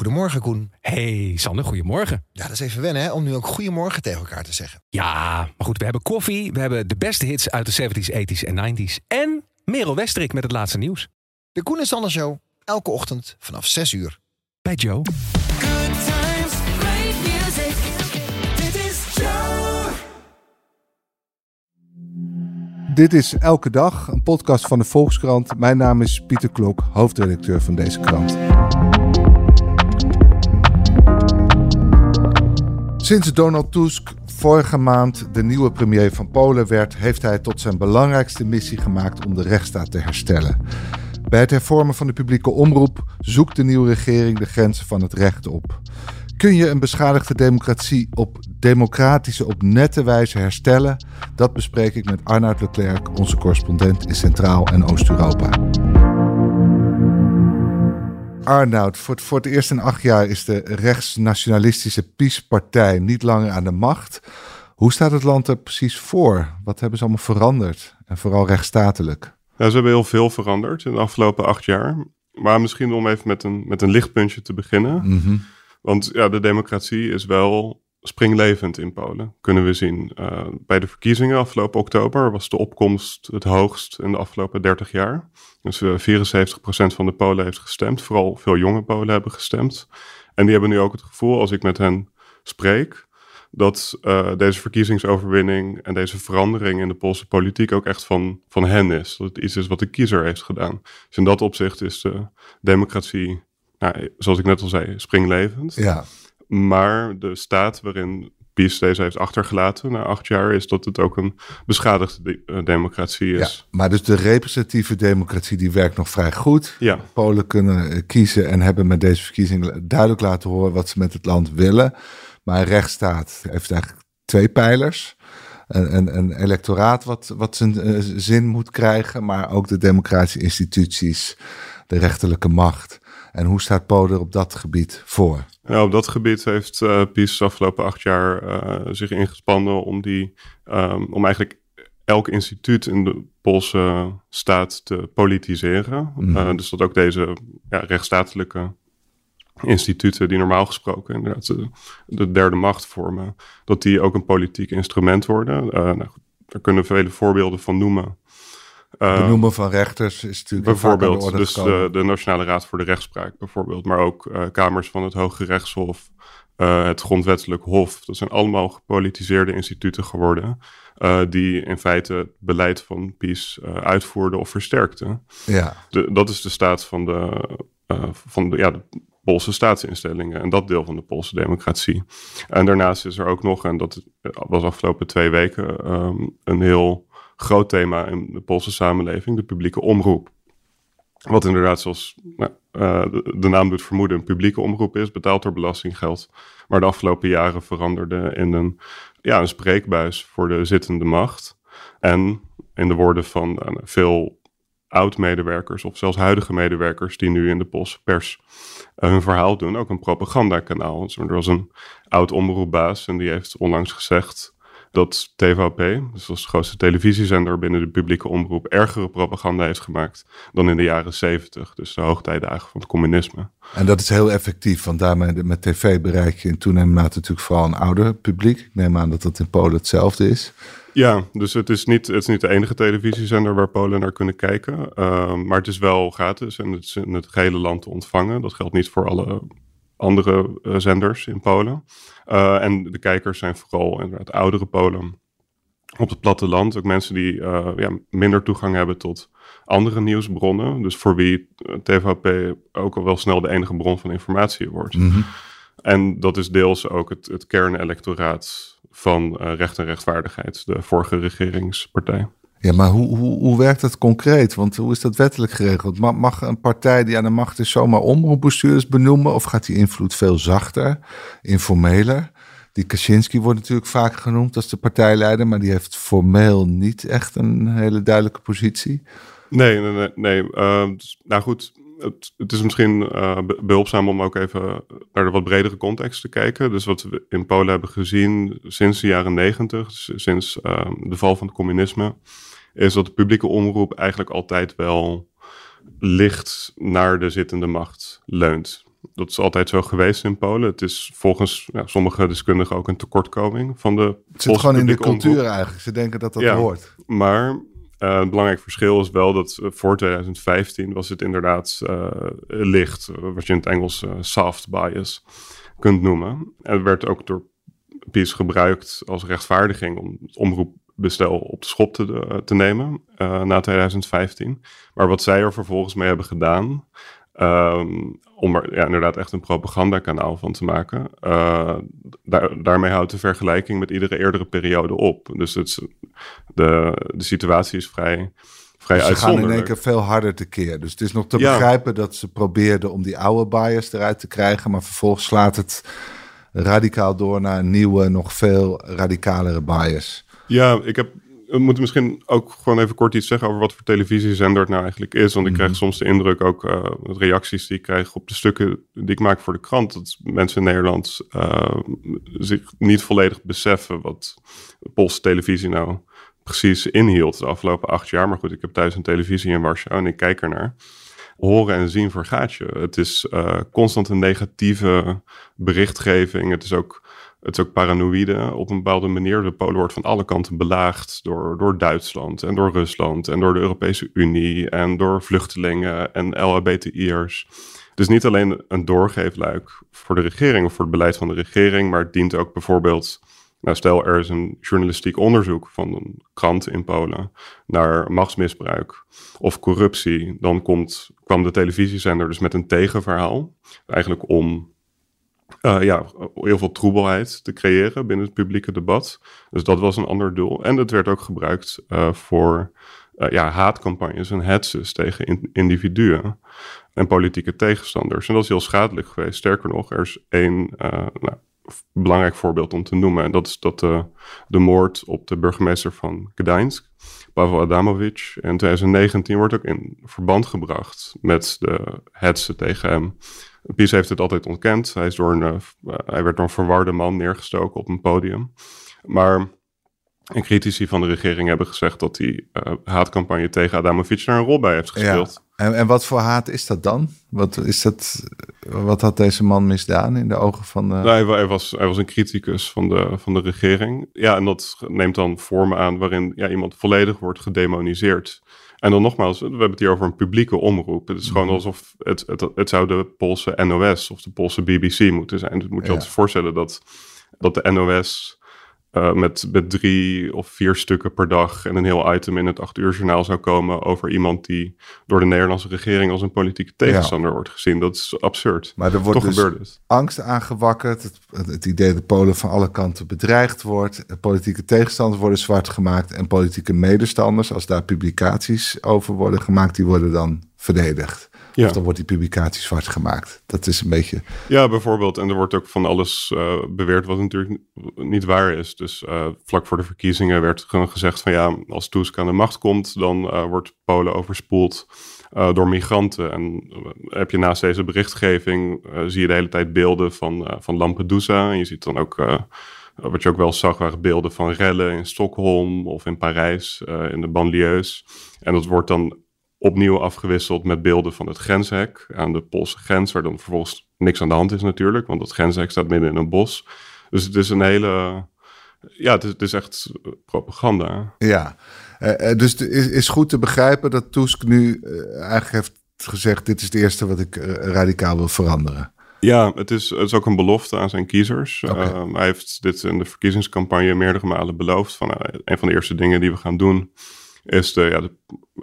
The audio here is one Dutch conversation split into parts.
Goedemorgen, Koen. Hey Sander, goedemorgen. Ja, dat is even wennen, hè, om nu ook goedemorgen tegen elkaar te zeggen. Ja, maar goed, we hebben koffie, we hebben de beste hits uit de 70s, 80s en 90s. En Merel Westerik met het laatste nieuws. De Koen en Sander Show, elke ochtend vanaf 6 uur. Bij Joe. Good times, great music. Dit is Joe. Dit is Elke Dag, een podcast van de Volkskrant. Mijn naam is Pieter Klok, hoofdredacteur van deze krant. Sinds Donald Tusk vorige maand de nieuwe premier van Polen werd, heeft hij tot zijn belangrijkste missie gemaakt om de rechtsstaat te herstellen. Bij het hervormen van de publieke omroep zoekt de nieuwe regering de grenzen van het recht op. Kun je een beschadigde democratie op democratische, op nette wijze herstellen? Dat bespreek ik met Arnoud Leclerc, onze correspondent in Centraal- en Oost-Europa. Arnoud, voor het, voor het eerst in acht jaar is de rechtsnationalistische PiS-partij niet langer aan de macht. Hoe staat het land er precies voor? Wat hebben ze allemaal veranderd? En vooral rechtsstatelijk. Ja, ze hebben heel veel veranderd in de afgelopen acht jaar. Maar misschien om even met een, met een lichtpuntje te beginnen. Mhm. Want ja, de democratie is wel springlevend in Polen, kunnen we zien. Eh, bij de verkiezingen afgelopen oktober was de opkomst het hoogst in de afgelopen 30 jaar. Dus eh 74% van de Polen heeft gestemd. Vooral veel jonge Polen hebben gestemd. En die hebben nu ook het gevoel, als ik met hen spreek, dat eh, deze verkiezingsoverwinning en deze verandering in de Poolse politiek ook echt van, van hen is. Dat het iets is wat de kiezer heeft gedaan. Dus in dat opzicht is de democratie, nou, zoals ik net al zei, springlevend. Ja, Maar de staat waarin PiS deze heeft achtergelaten na acht jaar, is dat het ook een beschadigde de- eh, democratie ja, is. maar dus de representatieve democratie die werkt nog vrij goed. Ja, Polen kunnen eh, kiezen en hebben met deze verkiezingen duidelijk laten horen wat ze met het land willen. Maar een rechtsstaat heeft eigenlijk twee pijlers. Een, een, een electoraat wat, wat zijn eh, zin moet krijgen, maar ook de democratische instituties, de rechterlijke macht. En hoe staat Polen er op dat gebied voor? Nou, op dat gebied heeft eh PiS de afgelopen acht jaar eh, zich ingespannen om, die, ehm, om eigenlijk elk instituut in de Poolse staat te politiseren. Mhm. Eh, dus dat ook deze ja, rechtsstatelijke instituten, die normaal gesproken inderdaad de, de derde macht vormen, dat die ook een politiek instrument worden. Eh, nou, daar kunnen we vele voorbeelden van noemen. Eh, Benoemen van rechters is natuurlijk de Bijvoorbeeld, orde dus de, de Nationale Raad voor de Rechtspraak bijvoorbeeld, maar ook eh, kamers van het Hoge Rechtshof, eh, het Grondwettelijk Hof. Dat zijn allemaal gepolitiseerde instituten geworden, die in feite het beleid van PiS uitvoerden of versterkten. Ja, De, dat is de staat van de, van de, ja, de Poolse staatsinstellingen en dat deel van de Poolse democratie. En daarnaast is er ook nog, en dat was afgelopen twee weken, ehm, een heel groot thema in de Poolse samenleving, de publieke omroep. Wat inderdaad, zoals nou, eh, de, naam doet vermoeden, een publieke omroep is, betaald door belastinggeld. Maar de afgelopen jaren veranderde in een, ja, een spreekbuis voor de zittende macht. En in de woorden van eh, veel oud-medewerkers of zelfs huidige medewerkers die nu in de Poolse pers eh, hun verhaal doen, ook een propagandakanaal. Er was een oud-omroepbaas en die heeft onlangs gezegd dat TVP, dus is de grootste televisiezender binnen de publieke omroep, ergere propaganda heeft gemaakt dan in de jaren zeventig, dus de hoogtijdagen van het communisme. en dat is heel effectief, want daarmee met tv bereik je in toenemende mate natuurlijk vooral een ouder publiek. Ik neem aan dat dat in Polen hetzelfde is. Ja, dus het is niet, het is niet de enige televisiezender waar Polen naar kunnen kijken. Ehm, maar het is wel gratis en het is in het gehele land te ontvangen. Dat geldt niet voor alle andere eh, zenders in Polen. Eh, en de kijkers zijn vooral inderdaad oudere Polen op het platteland. Ook mensen die eh, ja, minder toegang hebben tot andere nieuwsbronnen. Dus voor wie TVP ook al wel snel de enige bron van informatie wordt. En dat is deels ook het, het kernelectoraat van recht en rechtvaardigheid, de vorige regeringspartij. Ja, maar hoe, hoe, hoe werkt dat concreet? Want hoe is dat wettelijk geregeld? Ma- Mag een partij die aan de macht is zomaar omroepbestuurders benoemen? Of gaat die invloed veel zachter, informeler? Die Kaczynski wordt natuurlijk vaak genoemd als de partijleider, maar die heeft formeel niet echt een hele duidelijke positie. Nee, nee, nee. nee. eh, dus, nou goed, het, het is misschien eh, be- behulpzaam om ook even naar de wat bredere context te kijken. Dus wat we in Polen hebben gezien sinds de jaren negentig, sinds eh, de val van het communisme, is dat de publieke omroep eigenlijk altijd wel licht naar de zittende macht leunt. Dat is altijd zo geweest in Polen. Het is volgens ja, sommige deskundigen ook een tekortkoming van de Het zit gewoon in de cultuur omroep. eigenlijk. Ze denken dat dat Ja. hoort. Maar eh, een belangrijk verschil is wel dat eh, voor 2015 was het inderdaad eh, licht, eh, wat je in het Engels eh, soft bias kunt noemen. En het werd ook door PiS gebruikt als rechtvaardiging om het omroepbestel op de schop te, eh, te nemen eh, na 2015. Maar wat zij er vervolgens mee hebben gedaan, ehm, om er ja, inderdaad echt een propagandakanaal van te maken, eh, daar, daarmee houdt de vergelijking met iedere eerdere periode op. Dus het, de, de situatie is vrij, vrij Dus ze gaan in één keer veel harder tekeer. Dus het is nog te Ja. begrijpen dat ze probeerden om die oude bias eruit te krijgen. Maar vervolgens slaat het radicaal door naar een nieuwe, nog veel radicalere bias. Ja, ik heb. We moeten misschien ook gewoon even kort iets zeggen over wat voor televisiezender het nou eigenlijk is. Want ik krijg soms de indruk ook uh, reacties die ik krijg op de stukken die ik maak voor de krant. Dat mensen in Nederland uh, zich niet volledig beseffen wat Poolse televisie nou precies inhield de afgelopen acht jaar. Maar goed, ik heb thuis een televisie in Warschau en ik kijk ernaar. Horen en zien vergaat je. Het is uh, constant een negatieve berichtgeving. Het is ook het is ook paranoïde op een bepaalde manier. De Polen wordt van alle kanten belaagd door, door Duitsland en door Rusland en door de Europese Unie en door vluchtelingen en LHBTI'ers. Is niet alleen een doorgeefluik voor de regering of voor het beleid van de regering, maar het dient ook bijvoorbeeld, nou stel er is een journalistiek onderzoek van een krant in Polen naar machtsmisbruik of corruptie, dan komt, kwam de televisiezender dus met een tegenverhaal, eigenlijk om uh, ja, heel veel troebelheid te creëren binnen het publieke debat. Dus dat was een ander doel. En het werd ook gebruikt uh, voor uh, ja, haatcampagnes en hetses tegen in, individuen en politieke tegenstanders. En dat is heel schadelijk geweest. Sterker nog, er is één nou, belangrijk voorbeeld om te noemen. En dat is dat de, de moord op de burgemeester van Gdańsk, Pavel Adamovic, in 2019 wordt ook in verband gebracht met de hetsen tegen hem. PiS heeft het altijd ontkend. Hij, is door een, uh, hij werd door een verwarde man neergestoken op een podium. Maar en critici van de regering hebben gezegd dat die uh, haatcampagne tegen Adamovic daar een rol bij heeft gespeeld. Ja. En, en wat voor haat is dat dan? Wat, is dat, wat had deze man misdaan in de ogen van de... Nou, hij, was, hij was een criticus van de, van de regering. Ja, en dat neemt dan vormen aan waarin ja, iemand volledig wordt gedemoniseerd. En dan nogmaals, we hebben het hier over een publieke omroep. Het is gewoon alsof het, het, het zou de Poolse NOS of de Poolse BBC moeten zijn. Dus moet je ja. altijd voorstellen dat, dat de NOS uh, met, met drie of vier stukken per dag en een heel item in het acht uur journaal zou komen over iemand die door de Nederlandse regering als een politieke tegenstander ja. wordt gezien. Dat is absurd. Maar er wordt Toch dus het. angst aangewakkerd. Het, het, idee dat Polen van alle kanten bedreigd wordt. Politieke tegenstanders worden zwart gemaakt. En politieke medestanders, als daar publicaties over worden gemaakt, die worden dan verdedigd. Ja. Of dan wordt die publicatie zwart gemaakt. Dat is een beetje... Ja, bijvoorbeeld. En er wordt ook van alles uh, beweerd wat natuurlijk niet waar is. Dus uh, vlak voor de verkiezingen werd gewoon gezegd van ja, als Tusk aan de macht komt, dan uh, wordt Polen overspoeld door migranten. En heb je naast deze berichtgeving, zie je de hele tijd beelden van, van Lampedusa. En je ziet dan ook... wat je ook wel zag, waren beelden van rellen in Stockholm of in Parijs, in de banlieues. En dat wordt dan opnieuw afgewisseld met beelden van het grenshek aan de Poolse grens, waar dan vervolgens niks aan de hand is natuurlijk, want dat grenshek staat midden in een bos. Dus het is een hele, ja, het is, het is echt propaganda. Ja, uh, dus het is, is goed te begrijpen dat Tusk nu uh, eigenlijk heeft gezegd, dit is het eerste wat ik uh, radicaal wil veranderen. Ja, het is, het is ook een belofte aan zijn kiezers. Okay. Hij heeft dit in de verkiezingscampagne meerdere malen beloofd. Van, een van de eerste dingen die we gaan doen is de, ja, de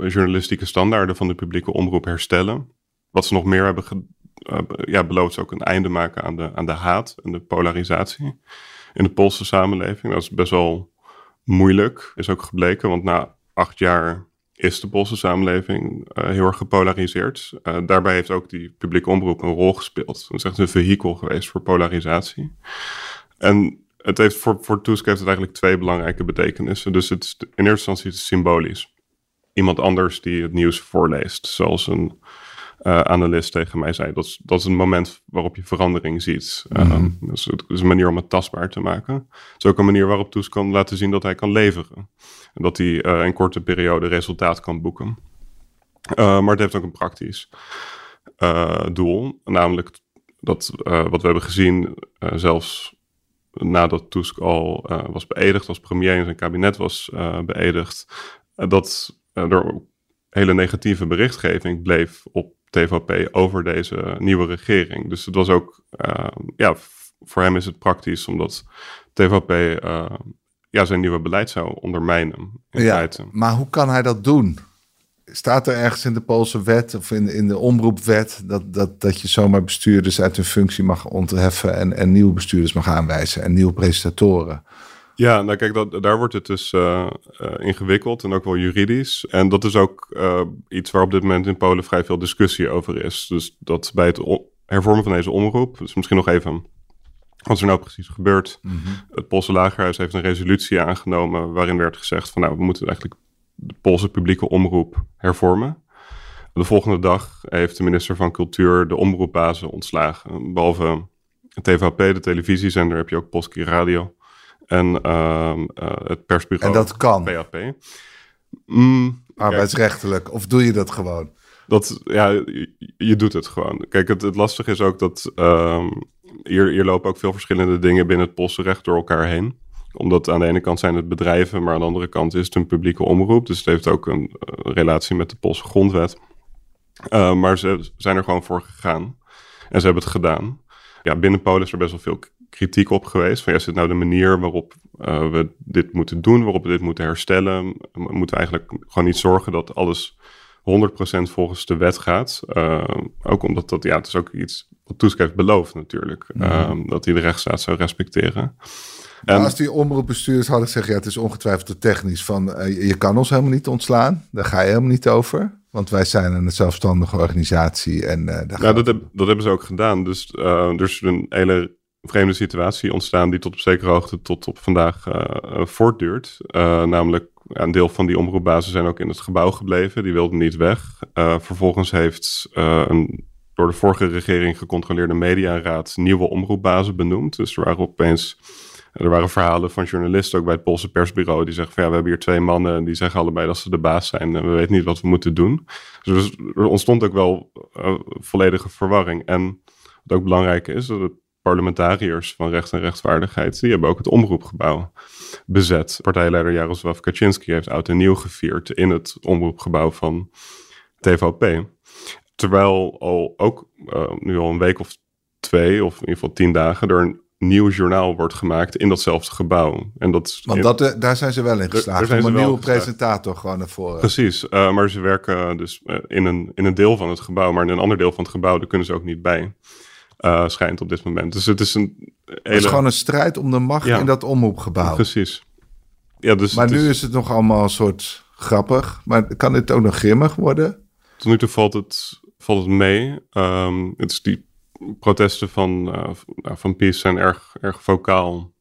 journalistieke standaarden van de publieke omroep herstellen. Wat ze nog meer hebben uh, ja, beloofd is ook een einde maken aan de, aan de haat en de polarisatie in de Poolse samenleving. Dat is best wel moeilijk, is ook gebleken, want na acht jaar is de Poolse samenleving uh, heel erg gepolariseerd. Uh, daarbij heeft ook die publieke omroep een rol gespeeld. Het is echt een vehikel geweest voor polarisatie. En het heeft voor, voor Tusk heeft het eigenlijk twee belangrijke betekenissen. Dus het is, in eerste instantie is het symbolisch. Iemand anders die het nieuws voorleest, zoals een uh, analist tegen mij zei. Dat is, dat is een moment waarop je verandering ziet. Mm -hmm. uh, dus het is een manier om het tastbaar te maken. Het is ook een manier waarop Tusk kan laten zien dat hij kan leveren. En dat hij uh, in korte periode resultaat kan boeken. maar het heeft ook een praktisch doel. Namelijk dat eh, wat we hebben gezien, eh, zelfs nadat Tusk al eh, was beëdigd als premier en zijn kabinet was eh, beëdigd, eh, dat er hele negatieve berichtgeving bleef op TVP over deze nieuwe regering. Dus het was ook, eh, ja, voor hem is het praktisch omdat TVP ja, zijn nieuwe beleid zou ondermijnen. In Ja, feite. maar hoe kan hij dat doen? Staat er ergens in de Poolse wet of in, in de omroepwet dat, dat, dat je zomaar bestuurders uit hun functie mag ontheffen en, en nieuwe bestuurders mag aanwijzen en nieuwe presentatoren? Ja, nou kijk, dat, daar wordt het dus eh, eh, ingewikkeld en ook wel juridisch. En dat is ook eh, iets waar op dit moment in Polen vrij veel discussie over is. Dus dat bij het hervormen van deze omroep, dus misschien nog even wat er nou precies gebeurd. Het Poolse Lagerhuis heeft een resolutie aangenomen waarin werd gezegd van nou, we moeten eigenlijk de Poolse publieke omroep hervormen. De volgende dag heeft de minister van Cultuur de omroepbazen ontslagen. Behalve TVP, de televisiezender, heb je ook Polski Radio. En ehm, eh, het persbureau En dat kan, PAP. Mm, arbeidsrechtelijk. Of doe je dat gewoon? dat, ja, je, je doet het gewoon. Kijk, het, het lastige is ook dat ehm, hier, hier lopen ook veel verschillende dingen binnen het Poolse recht door elkaar heen. Omdat aan de ene kant zijn het bedrijven, maar aan de andere kant is het een publieke omroep. Dus het heeft ook een eh, relatie met de Poolse grondwet. Eh, maar ze zijn er gewoon voor gegaan. En ze hebben het gedaan. Ja, binnen Polen is er best wel veel kritiek op geweest. Van ja, is dit nou de manier waarop eh, we dit moeten doen, waarop we dit moeten herstellen? We moeten eigenlijk gewoon niet zorgen dat alles 100% volgens de wet gaat. Eh, ook omdat dat, ja, het is ook iets wat Tusk heeft beloofd natuurlijk. eh, dat hij de rechtsstaat zou respecteren. Als die omroepbestuurders hadden gezegd, ja, het is ongetwijfeld te technisch van, eh, je- kan ons helemaal niet ontslaan. Daar ga je helemaal niet over. Want wij zijn een zelfstandige organisatie en eh daar dat, heb- dat hebben ze ook gedaan. Dus eh, er is een hele vreemde situatie ontstaan die tot op zekere hoogte tot op vandaag eh, eh, voortduurt. Eh, namelijk, een deel van die omroepbazen zijn ook in het gebouw gebleven. Die wilden niet weg. Vervolgens heeft een door de vorige regering gecontroleerde mediaraad nieuwe omroepbazen benoemd. Dus er waren opeens... Er waren verhalen van journalisten, ook bij het Poolse persbureau, die zeggen van ja, we hebben hier twee mannen en die zeggen allebei dat ze de baas zijn en we weten niet wat we moeten doen. Dus er ontstond ook wel volledige verwarring. En wat ook belangrijk is, dat de parlementariërs van recht en rechtvaardigheid, die hebben ook het omroepgebouw bezet. Partijleider Jaroslav Kaczynski heeft oud en nieuw gevierd in het omroepgebouw van TVP. Terwijl al ook eh, nu al een week of twee, of in ieder geval tien dagen, er een nieuw journaal wordt gemaakt in datzelfde gebouw. En dat Want dat, eh, daar zijn ze wel in geslaagd. om een nieuwe geslaagd. presentator gewoon naar voren. Precies, eh, maar ze werken dus in, een, in een deel van het gebouw, maar in een ander deel van het gebouw, daar kunnen ze ook niet bij. Eh, schijnt op dit moment. Dus het is een hele... Het is gewoon een strijd om de macht Ja. in dat omroepgebouw. Precies. Ja, dus Maar nu is het nog allemaal een soort grappig. Maar kan dit ook nog grimmig worden? tot nu toe valt het, valt het mee. Ehm, het is die protesten van, nou, van Peace zijn erg, erg vocaal.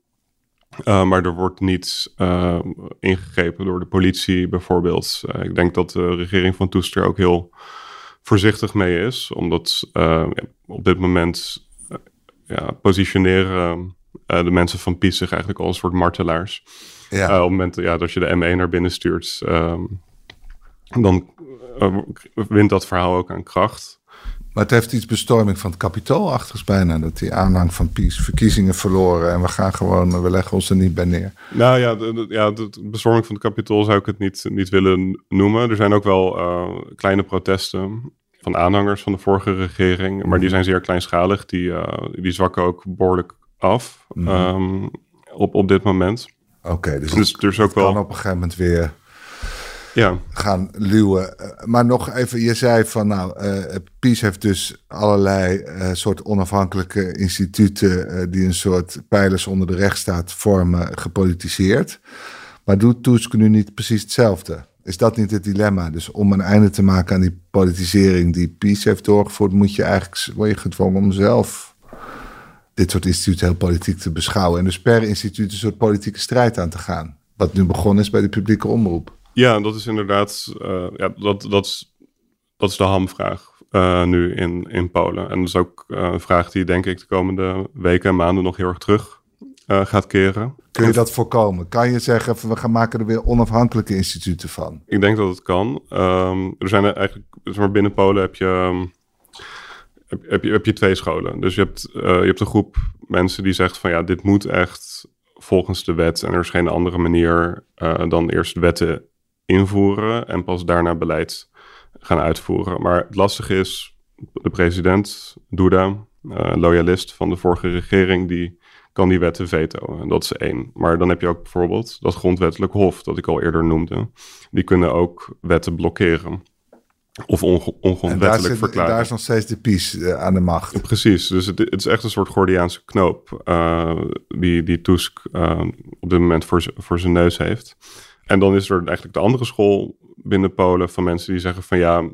Eh, maar er wordt niet eh, ingegrepen door de politie bijvoorbeeld. Ik denk dat de regering van Toester ook heel voorzichtig mee is. Omdat eh, op dit moment eh, ja, positioneren eh, de mensen van Peace zich eigenlijk als een soort martelaars. Ja. Op het moment ja, dat je de ME naar binnen stuurt, ehm, dan wint dat verhaal ook aan kracht. Maar het heeft iets bestorming van het kapitool achter bijna. Dat die aanhang van Pies verkiezingen verloren. En we gaan gewoon, we leggen ons er niet bij neer. Nou ja, de, de- ja, de bestorming van het kapitool zou ik het niet, niet willen noemen. Er zijn ook wel eh, kleine protesten van aanhangers van de vorige regering. Maar die zijn zeer kleinschalig. Die, eh, die zwakken ook behoorlijk af ehm, op, op dit moment. Oké, dus, Dus het er is ook kan wel... op een gegeven moment weer Ja, gaan luwen. Eh, Maar nog even, je zei van nou, eh Pies heeft dus allerlei eh, soort onafhankelijke instituten die een soort pijlers onder de rechtsstaat vormen, gepolitiseerd. Maar doet Tusk nu niet precies hetzelfde? Is dat niet het dilemma? Dus om een einde te maken aan die politisering die Pies heeft doorgevoerd, moet je eigenlijk word je gedwongen om zelf dit soort instituten heel politiek te beschouwen. En dus per instituut een soort politieke strijd aan te gaan. Wat nu begonnen is bij de publieke omroep. Ja dat is inderdaad... eh, ja, dat, dat, is, dat is de hamvraag eh, nu in, in Polen. En dat is ook eh, een vraag die denk ik de komende weken en maanden nog heel erg terug gaat keren. Kun je dat voorkomen? Kan je zeggen, van, we gaan maken er weer onafhankelijke instituten van? Ik denk dat het kan. Ehm, er zijn er eigenlijk, zeg maar binnen Polen heb je, ehm, heb, je, heb je twee scholen. Dus je hebt, je hebt een groep mensen die zegt van ja, dit moet echt volgens de wet en er is geen andere manier dan eerst wetten invoeren en pas daarna beleid gaan uitvoeren. Maar het lastige is, de president, Duda, eh, loyalist van de vorige regering, die kan die wetten vetoen. En dat is één. Maar dan heb je ook bijvoorbeeld dat grondwettelijk hof, dat ik al eerder noemde. Die kunnen ook wetten blokkeren. Of ongrondwettelijk zit, verklaren. daar is nog steeds de PiS eh, aan de macht. Precies, dus het, het is echt een soort Gordiaanse knoop eh, die, die Tusk op dit moment voor, voor zijn neus heeft. En dan is er eigenlijk de andere school binnen Polen van mensen die zeggen van ja,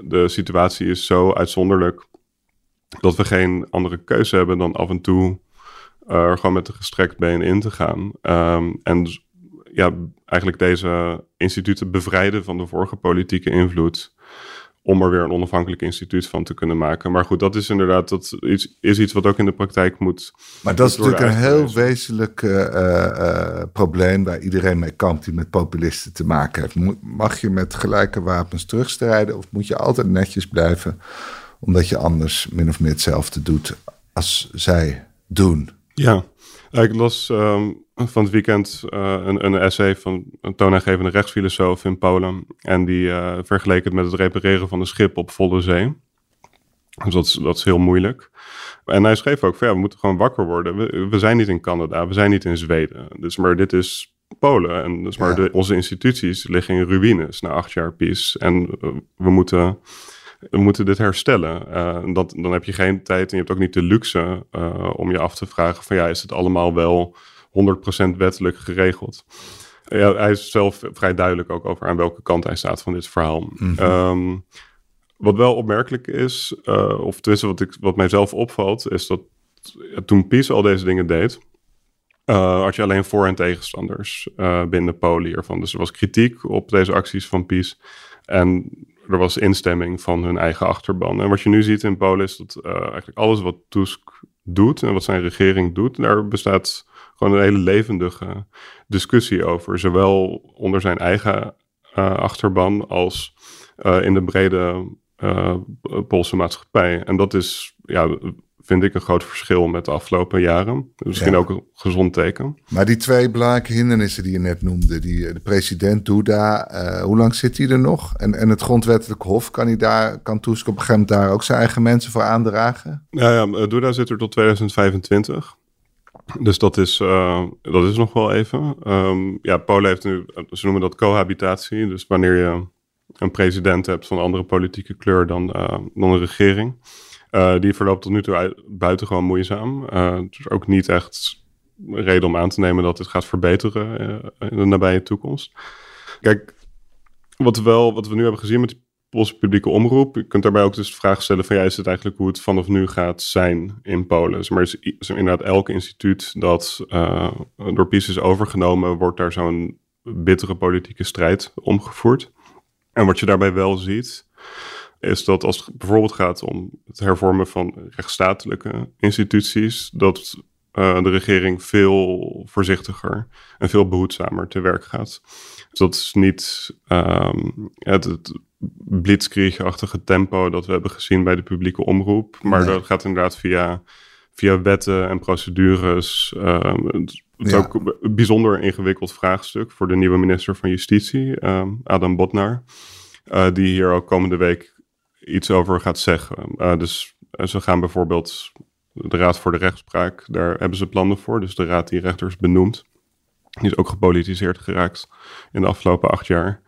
de situatie is zo uitzonderlijk dat we geen andere keuze hebben dan af en toe eh, er gewoon met een gestrekt been in te gaan. Ehm, en dus, ja, eigenlijk deze instituten bevrijden van de vorige politieke invloed om er weer een onafhankelijk instituut van te kunnen maken. Maar goed, dat is inderdaad dat iets, is iets wat ook in de praktijk moet. Maar dat is natuurlijk een heel wezenlijk eh, eh, eh, probleem waar iedereen mee kampt die met populisten te maken heeft. Mag je met gelijke wapens terugstrijden of moet je altijd netjes blijven omdat je anders min of meer hetzelfde doet als zij doen? Ja, ik las ehm, van het weekend eh, een, een essay van een toonaangevende rechtsfilosoof in Polen. En die eh vergeleek het met het repareren van een schip op volle zee. Dus dat is, dat is heel moeilijk. En hij schreef ook van ja, we moeten gewoon wakker worden. We, we zijn niet in Canada, we zijn niet in Zweden. Dus maar dit is Polen. En dus maar de, onze instituties liggen in ruïnes na acht jaar peace. En eh, we moeten we moeten dit herstellen. En dat, dan heb je geen tijd en je hebt ook niet de luxe om je af te vragen van ja, is het allemaal wel 100% wettelijk geregeld? Ja, hij is zelf vrij duidelijk ook over aan welke kant hij staat van dit verhaal. Ehm, wat wel opmerkelijk is, eh, of tenminste wat, ik, wat mijzelf opvalt, is dat toen PiS al deze dingen deed, eh, had je alleen voor- en tegenstanders eh, binnen Polen hiervan. Dus er was kritiek op deze acties van PiS. En er was instemming van hun eigen achterban. En wat je nu ziet in Polen is dat eigenlijk alles wat Tusk doet en wat zijn regering doet, daar bestaat gewoon een hele levendige discussie over. Zowel onder zijn eigen eh, achterban als eh, in de brede eh, Poolse maatschappij. En dat is, ja, vind ik een groot verschil met de afgelopen jaren. Misschien Ja. ook een gezond teken. Maar die twee belangrijke hindernissen die je net noemde, die, de president Duda, hoe lang zit hij er nog? En, en het grondwettelijk hof, kan, hij daar, kan Tusk op een gegeven moment daar ook zijn eigen mensen voor aandragen? Ja, ja Duda zit er tot 2025. Dus dat is, eh, dat is nog wel even. Ehm, ja, Polen heeft nu, ze noemen dat cohabitatie. Dus wanneer je een president hebt van andere politieke kleur dan, eh, dan een regering. Eh, die verloopt tot nu toe uit- buitengewoon moeizaam. Is ook niet echt reden om aan te nemen dat het gaat verbeteren in de nabije toekomst. Kijk, wat, wel, wat we nu hebben gezien met die Poolse publieke omroep. Je kunt daarbij ook dus de vraag stellen van ja, is het eigenlijk hoe het vanaf nu gaat zijn in Polen? Maar is, is inderdaad elk instituut dat eh, door PiS is overgenomen, wordt daar zo'n bittere politieke strijd omgevoerd. En wat je daarbij wel ziet, is dat als het bijvoorbeeld gaat om het hervormen van rechtsstatelijke instituties, dat eh, de regering veel voorzichtiger en veel behoedzamer te werk gaat. Dus dat is niet ehm, het, het blitzkriegachtige tempo dat we hebben gezien bij de publieke omroep, maar Nee. dat gaat inderdaad via, via wetten en procedures. ehm, het is Ja. ook een bijzonder ingewikkeld vraagstuk voor de nieuwe minister van Justitie, ehm, Adam Botnar, eh, die hier ook komende week iets over gaat zeggen. Eh, dus ze gaan bijvoorbeeld de Raad voor de Rechtspraak, daar hebben ze plannen voor. Dus de raad die rechters benoemt. Die is ook gepolitiseerd geraakt in de afgelopen acht jaar.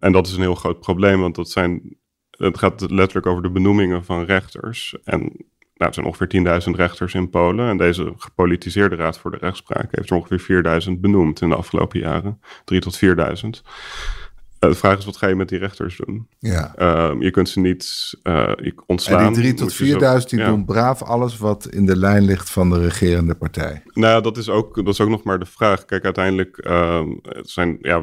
En dat is een heel groot probleem, want dat zijn, het gaat letterlijk over de benoemingen van rechters. En nou, het zijn ongeveer 10.000 rechters in Polen. En deze gepolitiseerde Raad voor de Rechtspraak heeft er ongeveer 4.000 benoemd in de afgelopen jaren. 3 tot 4.000. Eh, de vraag is, wat ga je met die rechters doen? Ja. Ehm, je kunt ze niet je ontslaan. En die 3 tot Moet je ze- 4000 die ja. doen braaf alles wat in de lijn ligt van de regerende partij. Nou dat is ook, dat is ook nog maar de vraag. Kijk, uiteindelijk ehm, het zijn ja,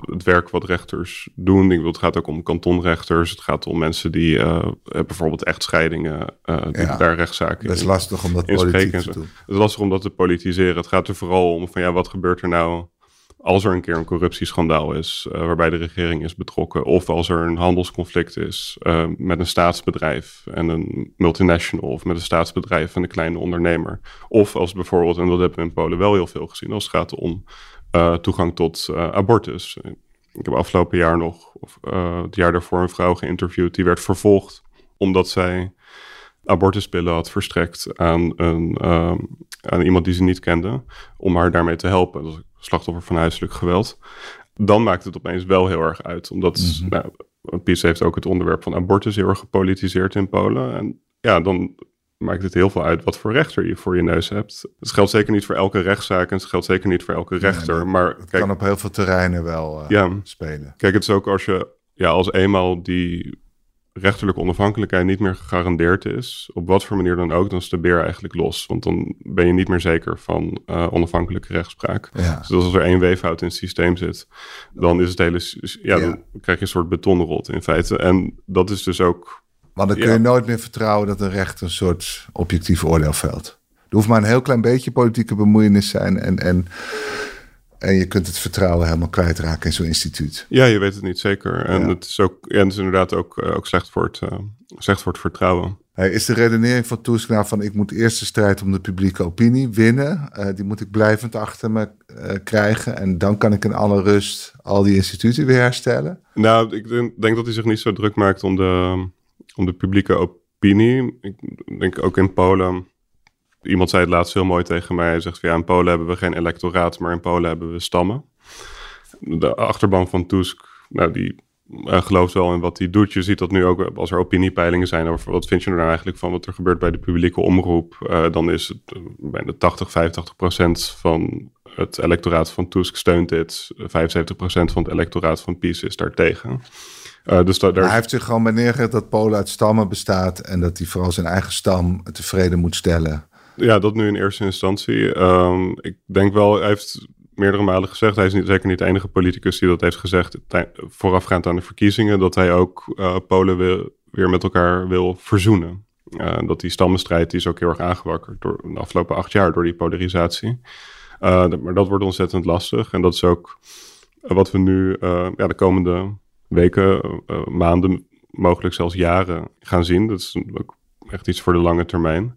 het werk wat rechters doen. Ik bedoel, het gaat ook om kantonrechters. Het gaat om mensen die eh, bijvoorbeeld echtscheidingen, die Ja, daar rechtszaken Dat is lastig om dat politiek te doen. Het is lastig om dat te politiseren. Het gaat er vooral om van ja, wat gebeurt er nou als er een keer een corruptieschandaal is uh, waarbij de regering is betrokken, of als er een handelsconflict is uh, met een staatsbedrijf en een multinational, of met een staatsbedrijf en een kleine ondernemer, of als bijvoorbeeld, en dat hebben we in Polen wel heel veel gezien, als het gaat om uh, toegang tot abortus. Ik heb afgelopen jaar nog, of het jaar daarvoor, een vrouw geïnterviewd die werd vervolgd omdat zij abortuspillen had verstrekt aan, een, aan iemand die ze niet kende, om haar daarmee te helpen. Dat slachtoffer van huiselijk geweld. Dan maakt het opeens wel heel erg uit. Omdat mm -hmm. nou, PiS heeft ook het onderwerp van abortus heel erg gepolitiseerd in Polen. En ja, dan maakt het heel veel uit wat voor rechter je voor je neus hebt. Het geldt zeker niet voor elke rechtszaak en het geldt zeker niet voor elke rechter. Nee, maar het kijk, kan op heel veel terreinen wel uh, ja, spelen. Kijk, het is ook als je ja, als eenmaal die rechterlijke onafhankelijkheid niet meer gegarandeerd is, op wat voor manier dan ook, dan is de beer eigenlijk los. Want dan ben je niet meer zeker van uh, onafhankelijke rechtspraak. Ja. Dus als er één weeffout in het systeem zit, dan is het hele, ja, ja. dan krijg je een soort betonrot in feite. En dat is dus ook. Maar dan kun je nooit meer vertrouwen dat een rechter een soort objectief oordeel velt. Er hoeft maar een heel klein beetje politieke bemoeienis zijn en, en en je kunt het vertrouwen helemaal kwijtraken in zo'n instituut. Ja, je weet het niet zeker. En Ja. het is ook, het is inderdaad ook, eh, ook slecht, voor het, eh, slecht voor het vertrouwen. Hey, is de redenering van Tusk nou van ik moet eerst de strijd om de publieke opinie winnen. Eh, die moet ik blijvend achter me krijgen. En dan kan ik in alle rust al die instituten weer herstellen. Nou, ik denk, denk dat hij zich niet zo druk maakt om de, om de publieke opinie. Ik denk ook in Polen. Iemand zei het laatst heel mooi tegen mij. Hij zegt ja, in Polen hebben we geen electoraat, maar in Polen hebben we stammen. De achterban van Tusk, nou, die eh, gelooft wel in wat hij doet. Je ziet dat nu ook als er opiniepeilingen zijn over wat vind je er nou eigenlijk van wat er gebeurt bij de publieke omroep. eh, dan is het eh, bijna 80, 85 procent van het electoraat van Tusk steunt dit. 75 procent van het electoraat van PiS is daartegen. Dus da- daar, hij heeft zich gewoon bij neergelegd dat Polen uit stammen bestaat. En dat hij vooral zijn eigen stam tevreden moet stellen. Ja, dat nu in eerste instantie. Ehm, ik denk wel, hij heeft meerdere malen gezegd, hij is niet, zeker niet de enige politicus die dat heeft gezegd, voorafgaand aan de verkiezingen, dat hij ook eh, Polen wil, weer met elkaar wil verzoenen. Eh, dat die stammenstrijd is ook heel erg aangewakkerd door de afgelopen acht jaar door die polarisatie. Dat- maar dat wordt ontzettend lastig en dat is ook wat we nu ja, de komende weken, maanden, mogelijk zelfs jaren gaan zien. Dat is ook echt iets voor de lange termijn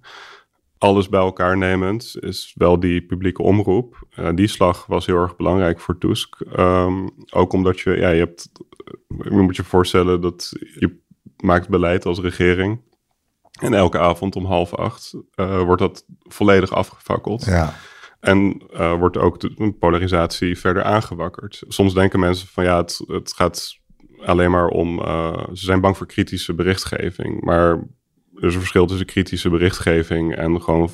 alles bij elkaar nemend is wel die publieke omroep. Eh, die slag was heel erg belangrijk voor Tusk. Ehm, ook omdat je, ja, je hebt, je moet je voorstellen dat je maakt beleid als regering. En elke avond om half acht eh, wordt dat volledig afgefakkeld. Ja. En eh, wordt ook de polarisatie verder aangewakkerd. Soms denken mensen van ja, het, het gaat alleen maar om. eh, ze zijn bang voor kritische berichtgeving. Maar er is een verschil tussen kritische berichtgeving en gewoon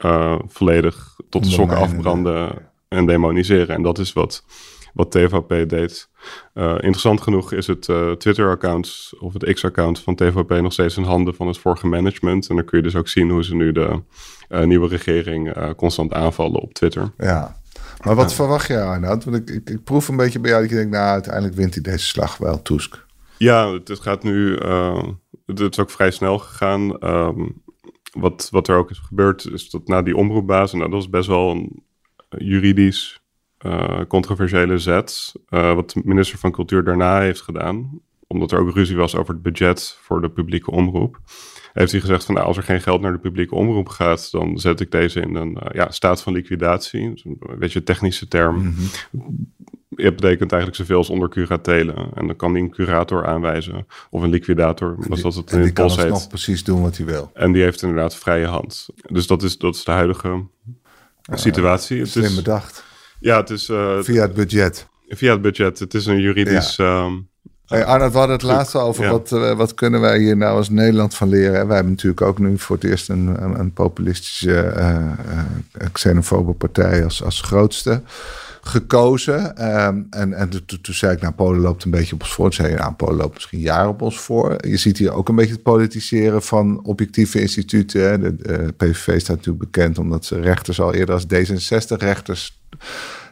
eh, volledig tot de sokken afbranden en demoniseren. En dat is wat, wat TVP deed. Eh, interessant genoeg is het eh, Twitter-account of het X-account van TVP nog steeds in handen van het vorige management. En dan kun je dus ook zien hoe ze nu de nieuwe regering constant aanvallen op Twitter. ja. Maar wat verwacht je, Arnoud? Want ik, ik, ik proef een beetje bij jou dat je denkt, nou, uiteindelijk wint hij deze slag wel, Tusk. Ja, het, gaat nu. eh, het, is ook vrij snel gegaan. Ehm, wat, wat er ook is gebeurd, is dat na die omroepbaas, en nou, dat is best wel een juridisch eh, controversiële zet. eh, wat de minister van Cultuur daarna heeft gedaan, omdat er ook ruzie was over het budget voor de publieke omroep. Heeft hij gezegd van nou, als er geen geld naar de publieke omroep gaat, dan zet ik deze in een eh, ja, staat van liquidatie. Een beetje technische term. Het betekent eigenlijk zoveel als onder curatelen. En dan kan hij een curator aanwijzen. Of een liquidator, zoals dat het En in die Pols heet. nog precies doen wat hij wil. En die heeft inderdaad vrije hand. Dus dat is, dat is de huidige situatie. Het Slim is, bedacht. ja, het is eh, Via het budget. via het budget. Het is een juridisch... ehm, Hey Arnold, we hadden het laatst al over Ja. wat, eh, wat kunnen wij hier nou als Nederland van leren. Wij hebben natuurlijk ook nu voor het eerst een, een, een populistische, eh, eh, xenofobe partij als, als grootste gekozen. Ehm, en en toen- zei ik, nou, Polen loopt een beetje op ons voor. Toen zei je, nou, Polen loopt misschien jaren op ons voor. Je ziet hier ook een beetje het politiseren van objectieve instituten. hè. De, PVV staat natuurlijk bekend omdat ze rechters al eerder als D66-rechters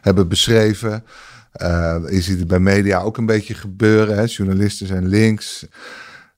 hebben beschreven. Eh, je ziet het bij media ook een beetje gebeuren. Hè? Journalisten zijn links.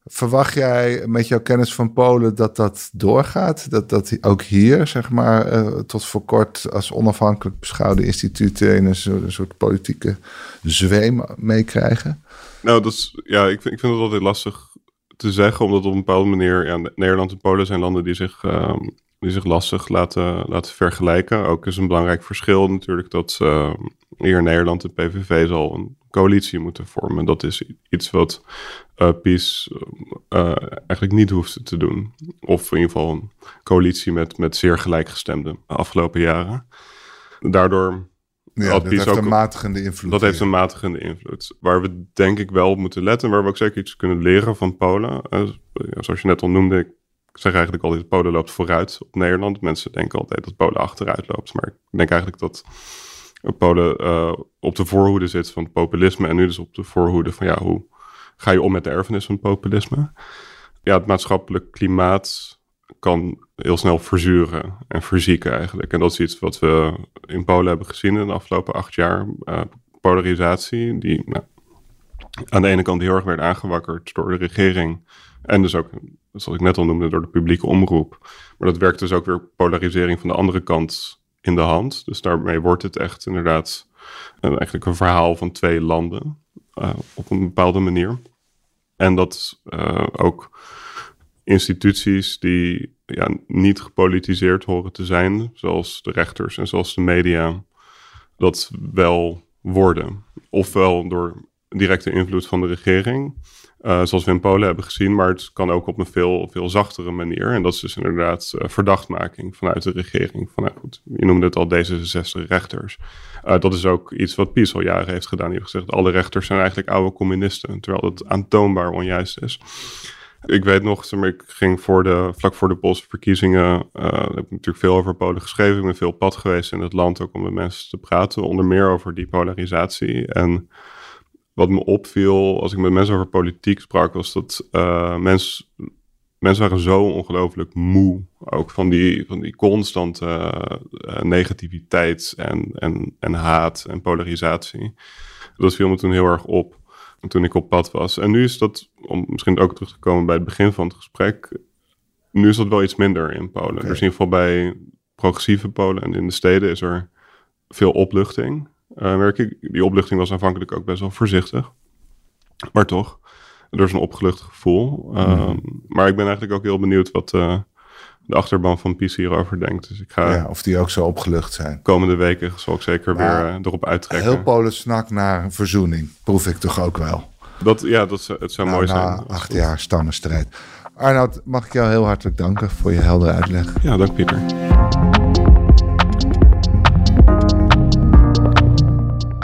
Verwacht jij met jouw kennis van Polen dat dat doorgaat? Dat dat ook hier, zeg maar, eh, tot voor kort als onafhankelijk beschouwde instituten in een soort, politieke zweem meekrijgen? Nou, dat is, ja, ik vind, ik vind het altijd lastig te zeggen, omdat op een bepaalde manier, ja, Nederland en Polen zijn landen die zich, ehm, die zich lastig laten, laten vergelijken. Ook is een belangrijk verschil natuurlijk dat ehm, hier in Nederland de PVV zal een coalitie moeten vormen. Dat is iets wat eh PiS eh, eigenlijk niet hoeft te doen. Of in ieder geval een coalitie met, met zeer gelijkgestemden de afgelopen jaren. Daardoor Ja, dat heeft ook een matigende invloed. dat heeft een matigende invloed. Waar we denk ik wel op moeten letten, waar we ook zeker iets kunnen leren van Polen. Eh, zoals je net al noemde, ik zeg eigenlijk altijd, Polen loopt vooruit op Nederland. Mensen denken altijd dat Polen achteruit loopt. Maar ik denk eigenlijk dat Polen eh, op de voorhoede zit van het populisme. En nu dus op de voorhoede van ja, hoe ga je om met de erfenis van populisme? Ja, het maatschappelijk klimaat kan heel snel verzuren en verzieken eigenlijk. En dat is iets wat we in Polen hebben gezien in de afgelopen acht jaar. Eh, polarisatie, die nou, aan de ene kant heel erg werd aangewakkerd door de regering. En dus ook, zoals ik net al noemde, door de publieke omroep. Maar dat werkt dus ook weer polarisering van de andere kant in de hand. Dus daarmee wordt het echt inderdaad eh, eigenlijk een verhaal van twee landen. eh, op een bepaalde manier. En dat eh, ook instituties die ja, niet gepolitiseerd horen te zijn, zoals de rechters en zoals de media, dat wel worden. Ofwel door directe invloed van de regering, eh, zoals we in Polen hebben gezien, maar het kan ook op een veel, veel zachtere manier. En dat is dus inderdaad eh, verdachtmaking vanuit de regering. Vanuit, goed, je noemde het al D66 rechters. Eh, dat is ook iets wat PiS al jaren heeft gedaan. Die heeft gezegd, alle rechters zijn eigenlijk oude communisten, terwijl dat aantoonbaar onjuist is. Ik weet nog, ik ging voor de, vlak voor de Poolse verkiezingen, heb natuurlijk veel over Polen geschreven. Ik ben veel pad geweest in het land ook om met mensen te praten, onder meer over die polarisatie. En wat me opviel als ik met mensen over politiek sprak, was dat eh mensen, mensen waren zo ongelooflijk moe. Ook van die, van die constante eh, negativiteit en, en, en haat en polarisatie. Dat viel me toen heel erg op toen ik op pad was. En nu is dat, om misschien ook terug te komen bij het begin van het gesprek, nu is dat wel iets minder in Polen. Dus in ieder geval bij progressieve Polen en in de steden is er veel opluchting. Eh, merk ik. Die opluchting was aanvankelijk ook best wel voorzichtig. Maar toch, er is een opgelucht gevoel. Ehm, Maar ik ben eigenlijk ook heel benieuwd wat eh, de achterban van PiS hierover denkt. Dus ik ga Ja, of die ook zo opgelucht zijn. komende weken zal ik zeker Maar weer eh, erop uittrekken. Heel Polen snakt naar verzoening. Proef ik toch ook wel. Dat, ja, dat, zou- het zou Nou, mooi zijn. na acht jaar stammenstrijd. Arnoud, mag ik jou heel hartelijk danken voor je heldere uitleg. Ja, dank Pieter.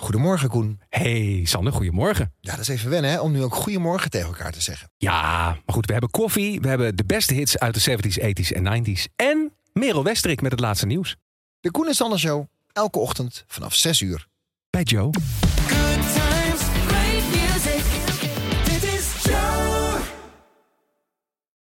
Goedemorgen, Koen. Hey Sander, goedemorgen. Ja, dat is even wennen, hè, om nu ook goedemorgen tegen elkaar te zeggen. Ja, maar goed, we hebben koffie, we hebben de beste hits uit de 70s, 80s en 90s. En Merel Westerik met het laatste nieuws. De Koen en Sander Show, elke ochtend vanaf 6 uur. Bij Joe.